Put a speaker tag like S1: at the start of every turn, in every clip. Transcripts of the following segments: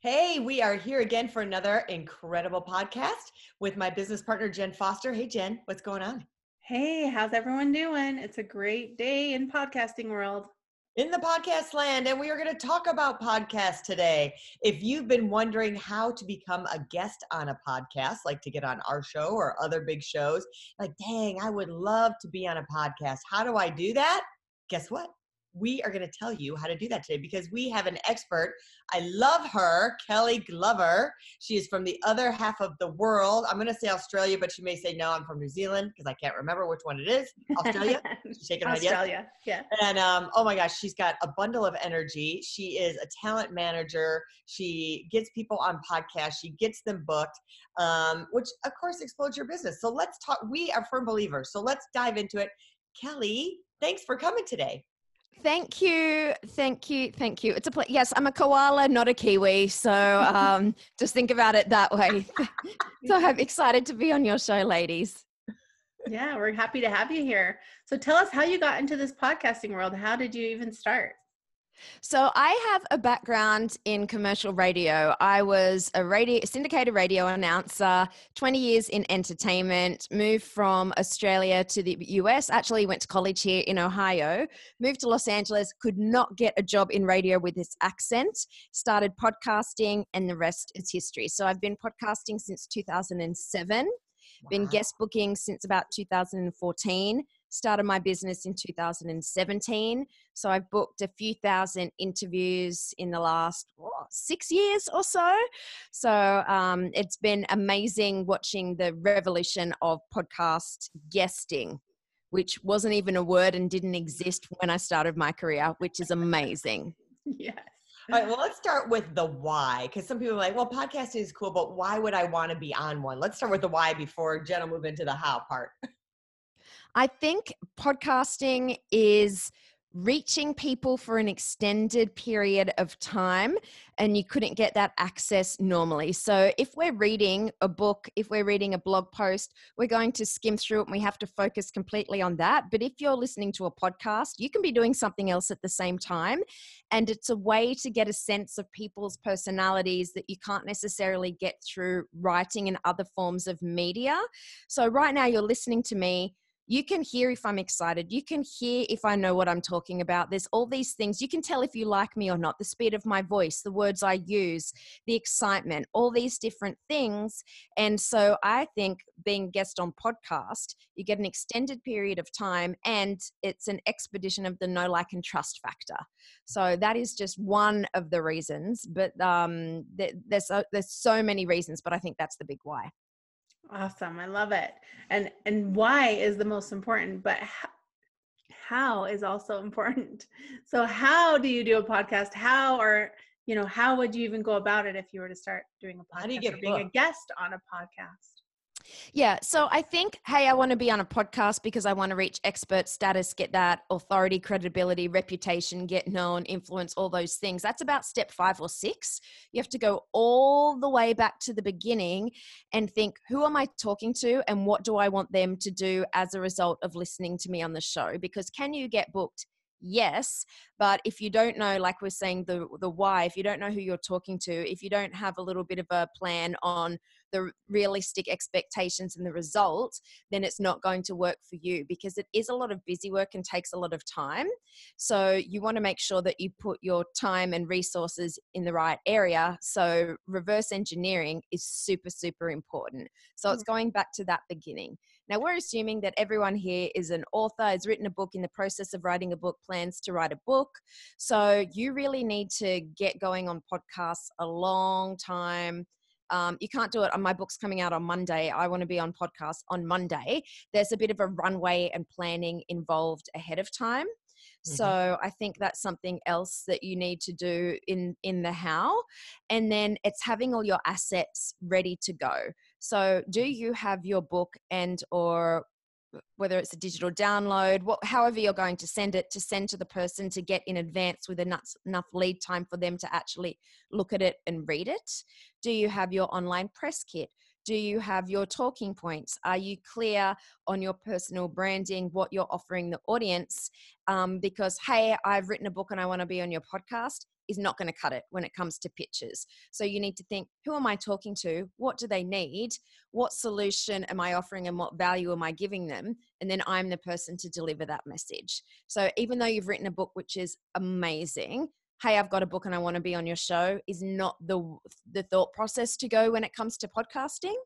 S1: Hey, we are here again for another incredible podcast with my business partner, Jen Foster. Hey, Jen, what's going on?
S2: Hey, how's everyone doing? It's a great day in podcasting world.
S1: In the podcast land, and we are going to talk about podcasts today. If you've been wondering how to become a guest on a podcast, like to get on our show or other big shows, like, dang, I would love to be on a podcast. How do I do that? Guess what? We are going to tell you how to do that today because we have an expert. I love her, Kelly Glover. She is from the other half of the world. I'm going to say Australia, but she may say no, I'm from New Zealand because I can't remember which one it is. Australia?
S2: shaking her head. Australia, yeah.
S1: And um, oh my gosh, she's got a bundle of energy. She is a talent manager. She gets people on podcasts. She gets them booked, um, which of course explodes your business. So let's talk. We are firm believers. So let's dive into it. Kelly, thanks for coming today.
S3: Thank you, thank you, thank you. It's a pl- yes. I'm a koala, not a kiwi, so um, just think about it that way. so I'm excited to be on your show, ladies.
S2: Yeah, we're happy to have you here. So tell us how you got into this podcasting world. How did you even start?
S3: So I have a background in commercial radio. I was a radio syndicated radio announcer, 20 years in entertainment, moved from Australia to the US, actually went to college here in Ohio, moved to Los Angeles, could not get a job in radio with this accent, started podcasting and the rest is history. So I've been podcasting since 2007. Wow. Been guest booking since about 2014 started my business in 2017. So I've booked a few thousand interviews in the last what, six years or so. So um, it's been amazing watching the revolution of podcast guesting, which wasn't even a word and didn't exist when I started my career, which is amazing.
S2: yes.
S1: All right, well, let's start with the why, because some people are like, well, podcasting is cool, but why would I want to be on one? Let's start with the why before Jen will move into the how part.
S3: I think podcasting is reaching people for an extended period of time and you couldn't get that access normally. So if we're reading a book, if we're reading a blog post, we're going to skim through it and we have to focus completely on that. But if you're listening to a podcast, you can be doing something else at the same time and it's a way to get a sense of people's personalities that you can't necessarily get through writing and other forms of media. So right now you're listening to me you can hear if I'm excited. You can hear if I know what I'm talking about. There's all these things. You can tell if you like me or not, the speed of my voice, the words I use, the excitement, all these different things. And so I think being guest on podcast, you get an extended period of time and it's an expedition of the know like, and trust factor. So that is just one of the reasons. But um, there's, there's so many reasons, but I think that's the big why.
S2: Awesome. I love it. And and why is the most important, but how, how is also important. So how do you do a podcast? How or you know, how would you even go about it if you were to start doing a podcast?
S1: How do you get
S2: being a guest on a podcast?
S3: Yeah. So I think, hey, I want to be on a podcast because I want to reach expert status, get that authority, credibility, reputation, get known, influence, all those things. That's about step five or six. You have to go all the way back to the beginning and think, who am I talking to and what do I want them to do as a result of listening to me on the show? Because can you get booked? yes but if you don't know like we're saying the the why if you don't know who you're talking to if you don't have a little bit of a plan on the realistic expectations and the results then it's not going to work for you because it is a lot of busy work and takes a lot of time so you want to make sure that you put your time and resources in the right area so reverse engineering is super super important so it's mm. going back to that beginning now, we're assuming that everyone here is an author, has written a book, in the process of writing a book, plans to write a book. So, you really need to get going on podcasts a long time. Um, you can't do it on my book's coming out on Monday. I want to be on podcast on Monday. There's a bit of a runway and planning involved ahead of time. Mm-hmm. So I think that's something else that you need to do in in the how. And then it's having all your assets ready to go. So do you have your book and or whether it's a digital download, what, however you're going to send it, to send to the person to get in advance with enough, enough lead time for them to actually look at it and read it? Do you have your online press kit? Do you have your talking points? Are you clear on your personal branding, what you're offering the audience? Um, because, hey, I've written a book and I want to be on your podcast is not going to cut it when it comes to pitches. So you need to think who am I talking to? What do they need? What solution am I offering and what value am I giving them? And then I'm the person to deliver that message. So even though you've written a book which is amazing, hey i've got a book and i want to be on your show is not the the thought process to go when it comes to podcasting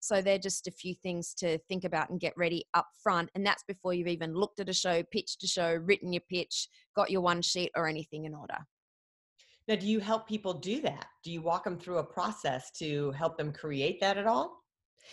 S3: so they're just a few things to think about and get ready up front and that's before you've even looked at a show pitched a show written your pitch got your one sheet or anything in order
S1: now do you help people do that do you walk them through a process to help them create that at all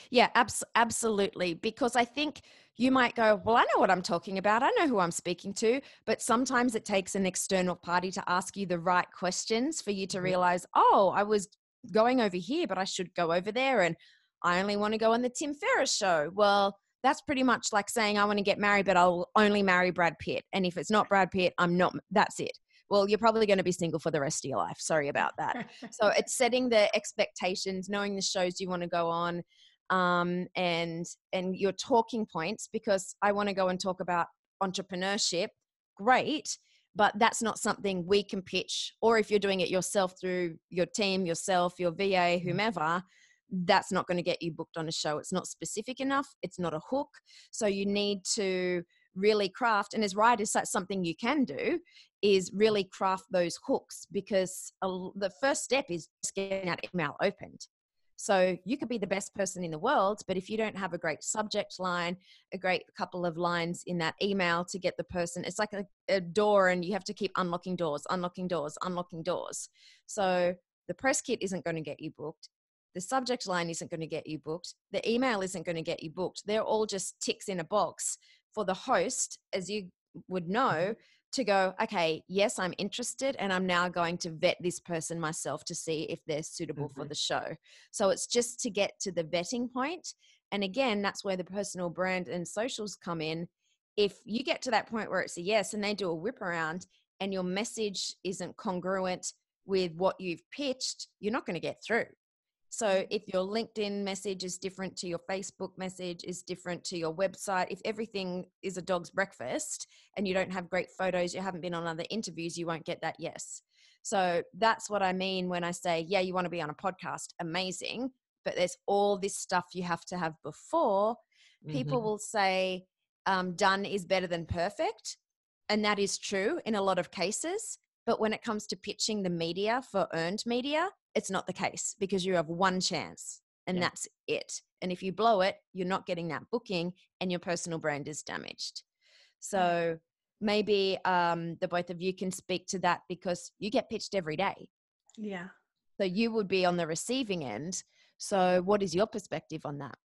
S3: yeah, abs- absolutely. Because I think you might go, Well, I know what I'm talking about. I know who I'm speaking to. But sometimes it takes an external party to ask you the right questions for you to mm-hmm. realize, Oh, I was going over here, but I should go over there. And I only want to go on the Tim Ferriss show. Well, that's pretty much like saying, I want to get married, but I'll only marry Brad Pitt. And if it's not Brad Pitt, I'm not, that's it. Well, you're probably going to be single for the rest of your life. Sorry about that. so it's setting the expectations, knowing the shows you want to go on, um, and and your talking points because I want to go and talk about entrepreneurship. Great, but that's not something we can pitch. Or if you're doing it yourself through your team, yourself, your VA, mm-hmm. whomever, that's not going to get you booked on a show. It's not specific enough. It's not a hook. So you need to really craft and as writers that's something you can do is really craft those hooks because the first step is just getting that email opened so you could be the best person in the world, but if you don't have a great subject line, a great couple of lines in that email to get the person, it's like a, a door and you have to keep unlocking doors, unlocking doors, unlocking doors. So the press kit isn't going to get you booked. The subject line isn't going to get you booked. The email isn't going to get you booked. They're all just ticks in a box for the host, as you would know, mm-hmm to go, okay, yes, I'm interested, and I'm now going to vet this person myself to see if they're suitable mm-hmm. for the show. So it's just to get to the vetting point. And again, that's where the personal brand and socials come in. If you get to that point where it's a yes and they do a whip around and your message isn't congruent with what you've pitched, you're not going to get through. So if your LinkedIn message is different to your Facebook message, is different to your website, if everything is a dog's breakfast and you don't have great photos, you haven't been on other interviews, you won't get that yes. So that's what I mean when I say, yeah, you want to be on a podcast, amazing. But there's all this stuff you have to have before. Mm-hmm. People will say, um, done is better than perfect. And that is true in a lot of cases. But when it comes to pitching the media for earned media, it's not the case because you have one chance and yeah. that's it. And if you blow it, you're not getting that booking and your personal brand is damaged. So maybe um, the both of you can speak to that because you get pitched every day.
S2: Yeah.
S3: So you would be on the receiving end. So what is your perspective on that?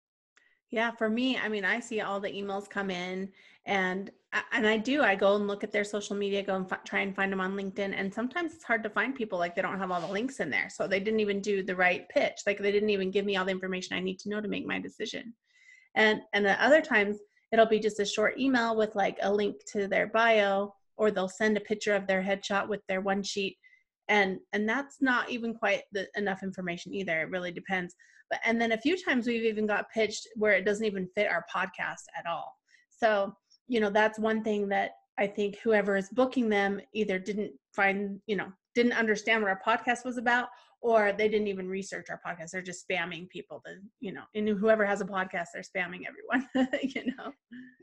S2: Yeah, for me, I mean, I see all the emails come in and and I do. I go and look at their social media, go and f- try and find them on LinkedIn, and sometimes it's hard to find people like they don't have all the links in there. So they didn't even do the right pitch. Like they didn't even give me all the information I need to know to make my decision. And and the other times it'll be just a short email with like a link to their bio or they'll send a picture of their headshot with their one sheet and and that's not even quite the, enough information either it really depends. But and then a few times we've even got pitched where it doesn't even fit our podcast at all. So you know that's one thing that i think whoever is booking them either didn't find you know didn't understand what our podcast was about or they didn't even research our podcast. They're just spamming people to you know and whoever has a podcast they're spamming everyone you know?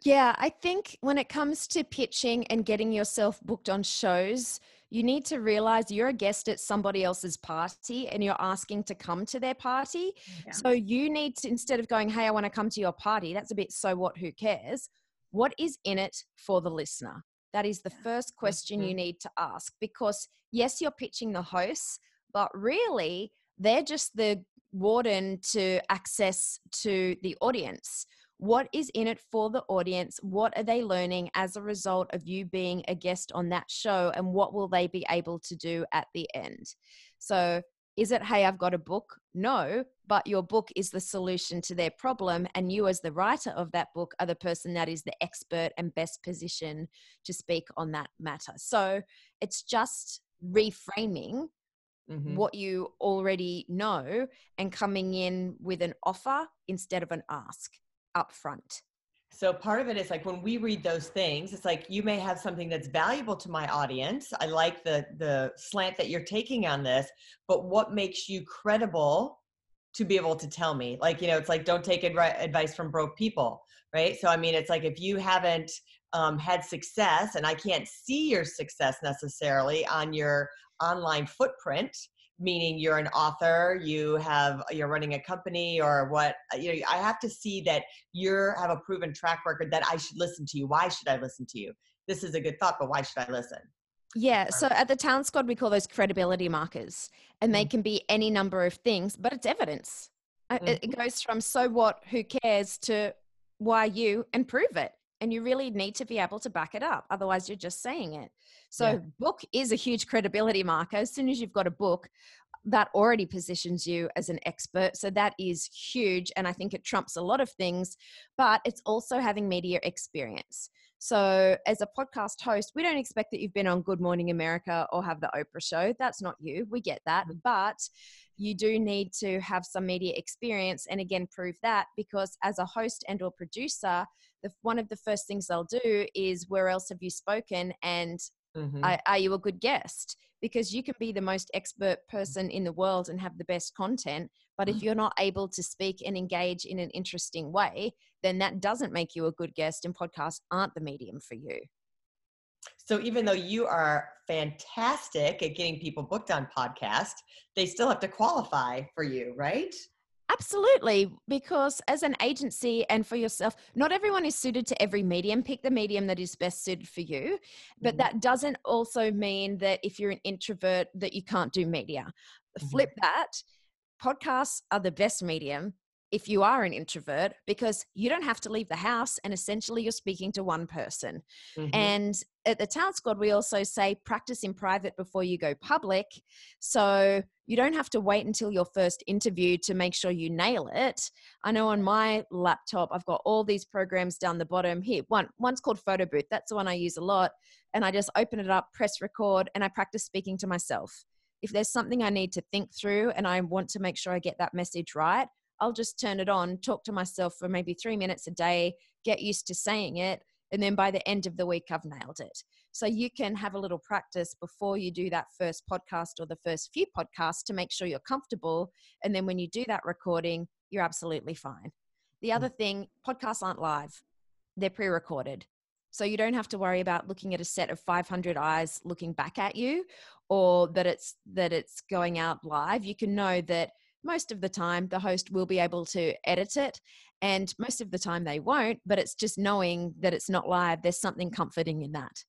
S3: Yeah i think when it comes to pitching and getting yourself booked on shows you need to realize you're a guest at somebody else's party and you're asking to come to their party. Yeah. So you need to, instead of going, Hey, I want to come to your party, that's a bit so what, who cares? What is in it for the listener? That is the first question you need to ask because, yes, you're pitching the hosts, but really they're just the warden to access to the audience what is in it for the audience? What are they learning as a result of you being a guest on that show? And what will they be able to do at the end? So, is it, hey, I've got a book? No, but your book is the solution to their problem. And you, as the writer of that book, are the person that is the expert and best position to speak on that matter. So, it's just reframing mm-hmm. what you already know and coming in with an offer instead of an ask up front.
S1: So part of it is like when we read those things, it's like you may have something that's valuable to my audience. I like the the slant that you're taking on this, but what makes you credible to be able to tell me? Like, you know, it's like don't take advice from broke people, right? So I mean, it's like if you haven't um, had success and I can't see your success necessarily on your online footprint, meaning you're an author you have you're running a company or what uh, you know i have to see that you have a proven track record that i should listen to you. Why should i listen to you? This is a good thought but why should i listen?
S3: Yeah so at the Talent Squad we call those credibility markers and they mm-hmm. can be any number of things but it's evidence. Mm-hmm. it goes from so what who cares to why you and prove it and you really need to be able to back it up otherwise you're just saying it. So yeah. book is a huge credibility marker. As soon as you've got a book that already positions you as an expert so that is huge and i think it trumps a lot of things but it's also having media experience. So as a podcast host we don't expect that you've been on good morning america or have the oprah show. That's not you. We get that mm-hmm. but you do need to have some media experience and again prove that because as a host and or producer the, one of the first things they'll do is where else have you spoken and mm-hmm. are, are you a good guest because you can be the most expert person in the world and have the best content but if mm-hmm. you're not able to speak and engage in an interesting way then that doesn't make you a good guest and podcasts aren't the medium for you
S1: so even though you are fantastic at getting people booked on podcast they still have to qualify for you right
S3: Absolutely, because as an agency and for yourself, not everyone is suited to every medium. Pick the medium that is best suited for you. But mm-hmm. that doesn't also mean that if you're an introvert that you can't do media. Mm-hmm. Flip that. Podcasts are the best medium if you are an introvert because you don't have to leave the house and essentially you're speaking to one person. Mm-hmm. And at the Talent Squad, we also say practice in private before you go public. So you don't have to wait until your first interview to make sure you nail it. I know on my laptop, I've got all these programs down the bottom here. One, one's called Photo Booth. That's the one I use a lot. And I just open it up, press record, and I practice speaking to myself. If there's something I need to think through and I want to make sure I get that message right, I'll just turn it on, talk to myself for maybe three minutes a day, get used to saying it. And then by the end of the week, I've nailed it. So you can have a little practice before you do that first podcast or the first few podcasts to make sure you're comfortable. And then when you do that recording, you're absolutely fine. The mm. other thing, podcasts aren't live, they're pre recorded. So you don't have to worry about looking at a set of 500 eyes looking back at you or that it's that it's going out live. You can know that most of the time the host will be able to edit it and most of the time they won't but it's just knowing that it's not live there's something comforting in that.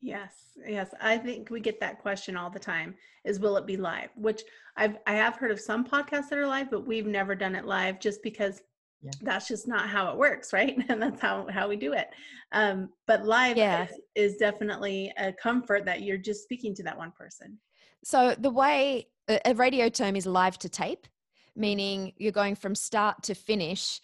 S2: Yes yes i think we get that question all the time is will it be live? Which i've i have heard of some podcasts that are live but we've never done it live just because yeah. that's just not how it works right? And that's how how we do it. Um but live yeah. is, is definitely a comfort that you're just speaking to that one person.
S3: So the way a radio term is live to tape meaning you're going from start to finish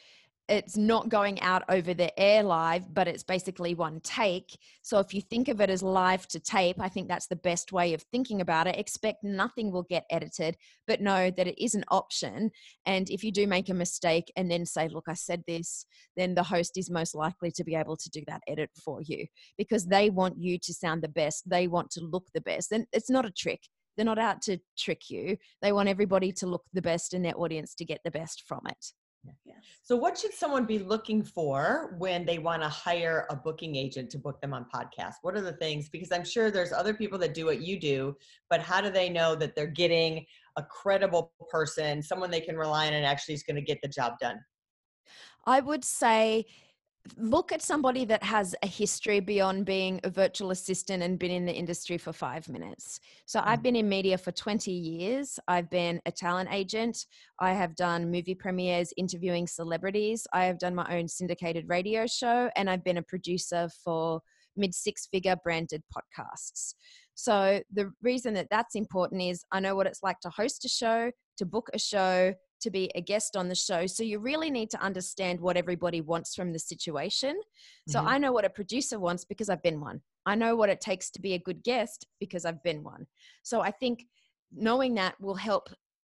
S3: it's not going out over the air live, but it's basically one take. So if you think of it as live to tape, I think that's the best way of thinking about it. Expect nothing will get edited, but know that it is an option. And if you do make a mistake and then say, Look, I said this, then the host is most likely to be able to do that edit for you because they want you to sound the best. They want to look the best. And it's not a trick. They're not out to trick you. They want everybody to look the best in their audience to get the best from it.
S1: Yes. So, what should someone be looking for when they want to hire a booking agent to book them on podcasts? What are the things? Because I'm sure there's other people that do what you do, but how do they know that they're getting a credible person, someone they can rely on and actually is going to get the job done?
S3: I would say look at somebody that has a history beyond being a virtual assistant and been in the industry for five minutes. So I've
S1: Mm.
S3: been in media for 20 years. I've been a talent agent. I have done movie premieres interviewing celebrities. I have done my own syndicated radio show, and I've been a producer for mid six figure branded podcasts. So the reason that that's important is I know what it's like to host a show, to book a show, to be a guest on the show. So you really need to understand what everybody wants from the situation. So
S1: Mhm.
S3: I know what a producer wants because I've been one. I know what it takes to be a good guest because I've been one. So I think knowing that will help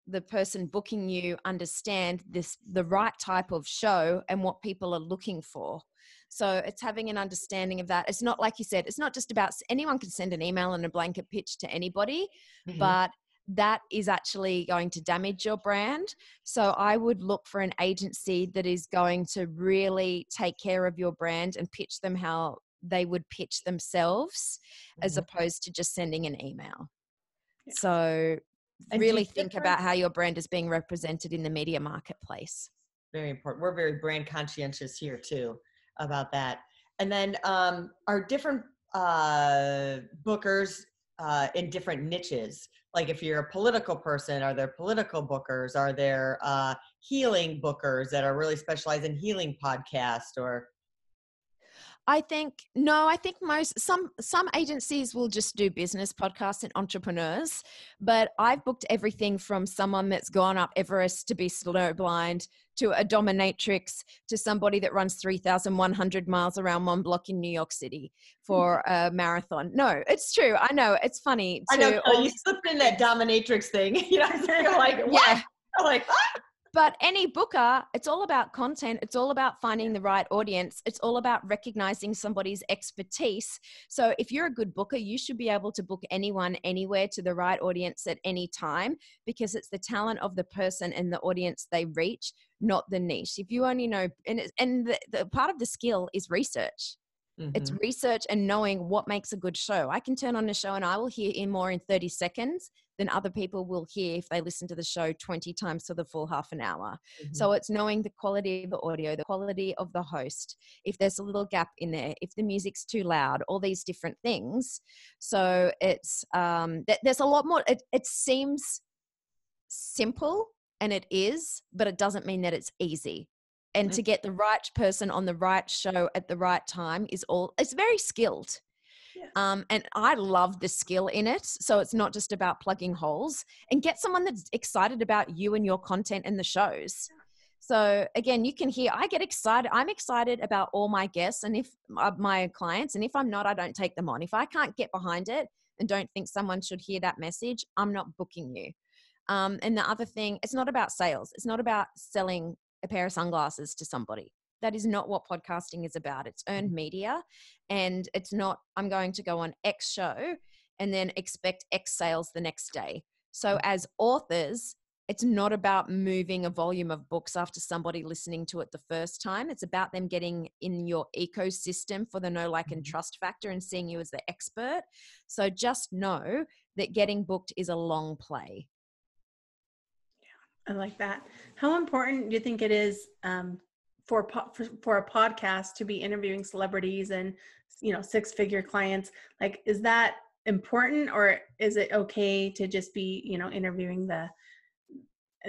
S3: the person booking you understand this the right type of show and what people are looking for. So it's having an understanding of that. It's not like you said, it's not just about anyone can send an email and a blanket pitch to anybody,
S1: Mhm.
S3: but that is actually going to damage your brand. So I would look for an agency that is going to really take care of your brand and pitch them how they would pitch themselves as
S1: Mhm.
S3: opposed to just sending an email.
S2: Yeah.
S3: So
S1: And
S3: really think
S1: differ-
S3: about how your brand is being represented in the media marketplace.
S1: very important. We're very brand conscientious here too about that. And then um, are different uh, bookers uh, in different niches? Like if you're a political person, are there political bookers? Are there uh, healing bookers that are really specialized in healing podcast or?
S3: I think no, I think most some some agencies will just do business podcasts and entrepreneurs, but I've booked everything from someone that's gone up Everest to be snowblind to a dominatrix to somebody that runs 3,100 miles around Mont Blanc in New York City for a marathon. No, it's true. I know it's funny.
S1: I know
S3: all
S1: you slipped in that dominatrix thing. you know, you're like, what?
S3: Yeah.
S1: I'm like, ah!
S3: But any booker it's all about content it's all about finding the right audience it's all about recognizing somebody's expertise. So if you're a good booker you should be able to book anyone anywhere to the right audience at any time because it's the talent of the person and the audience they reach not the niche. If you only know and and the, the part of the skill is research it's
S1: Mhm.
S3: research and knowing what makes a good show. I can turn on a show and I will hear in more in 30 seconds than other people will hear if they listen to the show 20 times for the full half an hour.
S1: Mhm.
S3: So it's knowing the quality of the audio, the quality of the host, if there's a little gap in there, if the music's too loud, all these different things. So it's um, th- there's a lot more. It, it seems simple and it is, but it doesn't mean that it's easy. And to get the right person on the right show at the right time is all. It's very skilled.
S2: Yes.
S3: Um, and I love the skill in it. So it's not just about plugging holes and get someone that's excited about you and your content and the shows. So again, you can hear, I get excited. I'm excited about all my guests and if uh, my clients, and if I'm not, I don't take them on. If I can't get behind it and don't think someone should hear that message, I'm not booking you. Um, and the other thing, it's not about sales. It's not about selling a pair of sunglasses to somebody. That is not what podcasting is about. It's earned media. And it's not, I'm going to go on X show and then expect X sales the next day. So, as authors, it's not about moving a volume of books after somebody listening to it the first time. It's about them getting in your ecosystem for the know, like, and
S1: Mhm.
S3: trust factor and seeing you as the expert. So, just know that getting booked is a long play.
S2: I like that. How important do you think it is um, for, po- for for a podcast to be interviewing celebrities and you know six figure clients? Like, is that important, or is it okay to just be you know interviewing the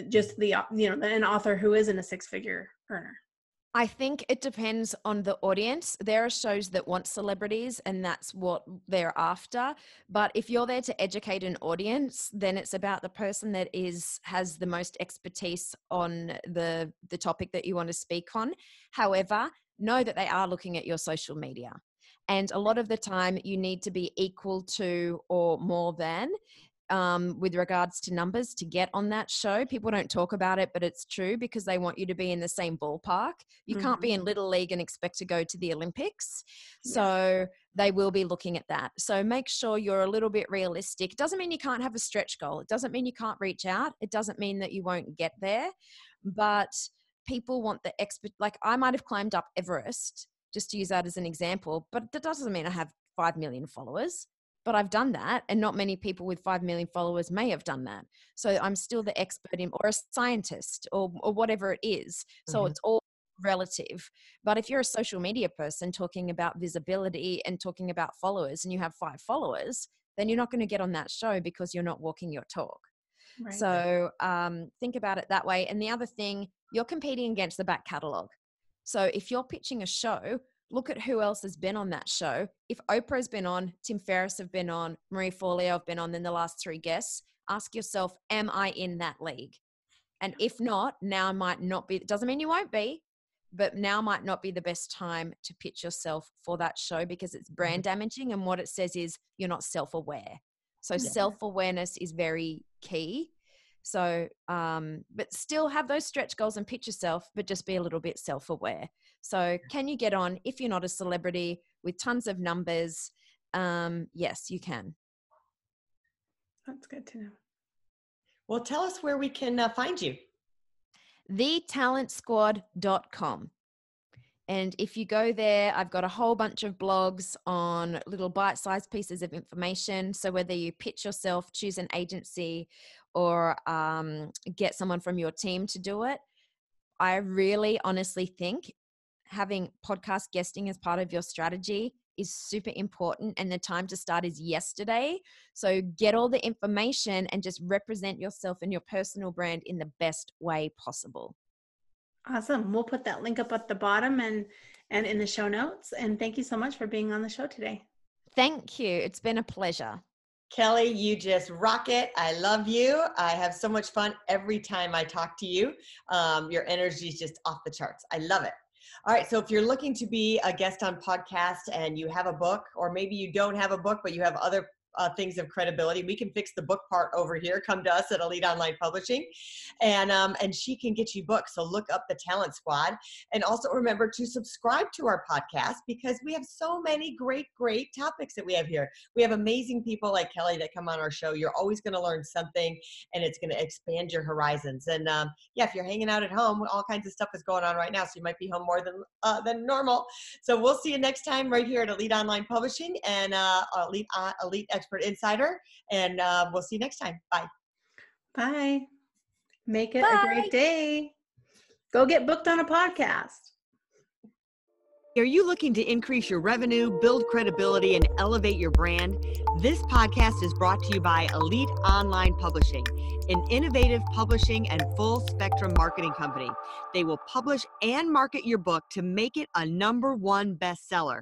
S2: just the you know an author who isn't a six figure earner?
S3: I think it depends on the audience. There are shows that want celebrities and that's what they're after. But if you're there to educate an audience, then it's about the person that is has the most expertise on the the topic that you want to speak on. However, know that they are looking at your social media. And a lot of the time you need to be equal to or more than um, with regards to numbers to get on that show. People don't talk about it, but it's true because they want you to be in the same ballpark. You can't be in Little League and expect to go to the Olympics.
S2: Yeah.
S3: So they will be looking at that. So make sure you're a little bit realistic. It doesn't mean you can't have a stretch goal, it doesn't mean you can't reach out, it doesn't mean that you won't get there. But people want the expert, like I might have climbed up Everest, just to use that as an example, but that doesn't mean I have 5 million followers but I've done that, and not many people with 5 million followers may have done that. So I'm still the expert in, or a scientist, or, or whatever it is. So
S1: Mhm.
S3: it's all relative. But if you're a social media person talking about visibility and talking about followers and you have five followers, then you're not going to get on that show because you're not walking your talk. Right. So um, think about it that way. And the other thing, you're competing against the back catalog. So if you're pitching a show, look at who else has been on that show. If Oprah's been on, Tim Ferriss have been on, Marie Forleo have been on, then the last three guests, ask yourself, am I in that league? And if not, now might not be, doesn't mean you won't be, but now might not be the best time to pitch yourself for that show because it's brand mm-hmm. damaging. And what it says is you're not self aware. So yeah. self awareness is very key. So, um, but still have those stretch goals and pitch yourself, but just be a little bit self aware. So, can you get on if you're not a celebrity with tons of numbers? Um, yes, you can.
S2: That's good to know.
S1: Well, tell us where we can uh, find you.
S3: TheTalentSquad.com. And if you go there, I've got a whole bunch of blogs on little bite sized pieces of information. So, whether you pitch yourself, choose an agency, or um, get someone from your team to do it, I really honestly think having podcast guesting as part of your strategy is super important and the time to start is yesterday. So get all the information and just represent yourself and your personal brand in the best way possible.
S2: Awesome. We'll put that link up at the bottom and and in the show notes and thank you so much for being on the show today.
S3: Thank you. It's been a pleasure.
S1: Kelly, you just rock it. I love you. I have so much fun every time I talk to you. Um, your energy is just off the charts. I love it. All right. So if you're looking to be a guest on podcast and you have a book, or maybe you don't have a book, but you have other uh, things of credibility. We can fix the book part over here. Come to us at Elite Online Publishing, and um, and she can get you books. So look up the Talent Squad, and also remember to subscribe to our podcast because we have so many great, great topics that we have here. We have amazing people like Kelly that come on our show. You're always going to learn something, and it's going to expand your horizons. And um, yeah, if you're hanging out at home, all kinds of stuff is going on right now, so you might be home more than uh, than normal. So we'll see you next time right here at Elite Online Publishing and uh, Elite uh, Elite Expert Insider. And uh, we'll see you next time. Bye.
S2: Bye. Make it Bye. a great day. Go get booked on a podcast.
S1: Are you looking to increase your revenue, build credibility, and elevate your brand? This podcast is brought to you by Elite Online Publishing, an innovative publishing and full spectrum marketing company. They will publish and market your book to make it a number one bestseller.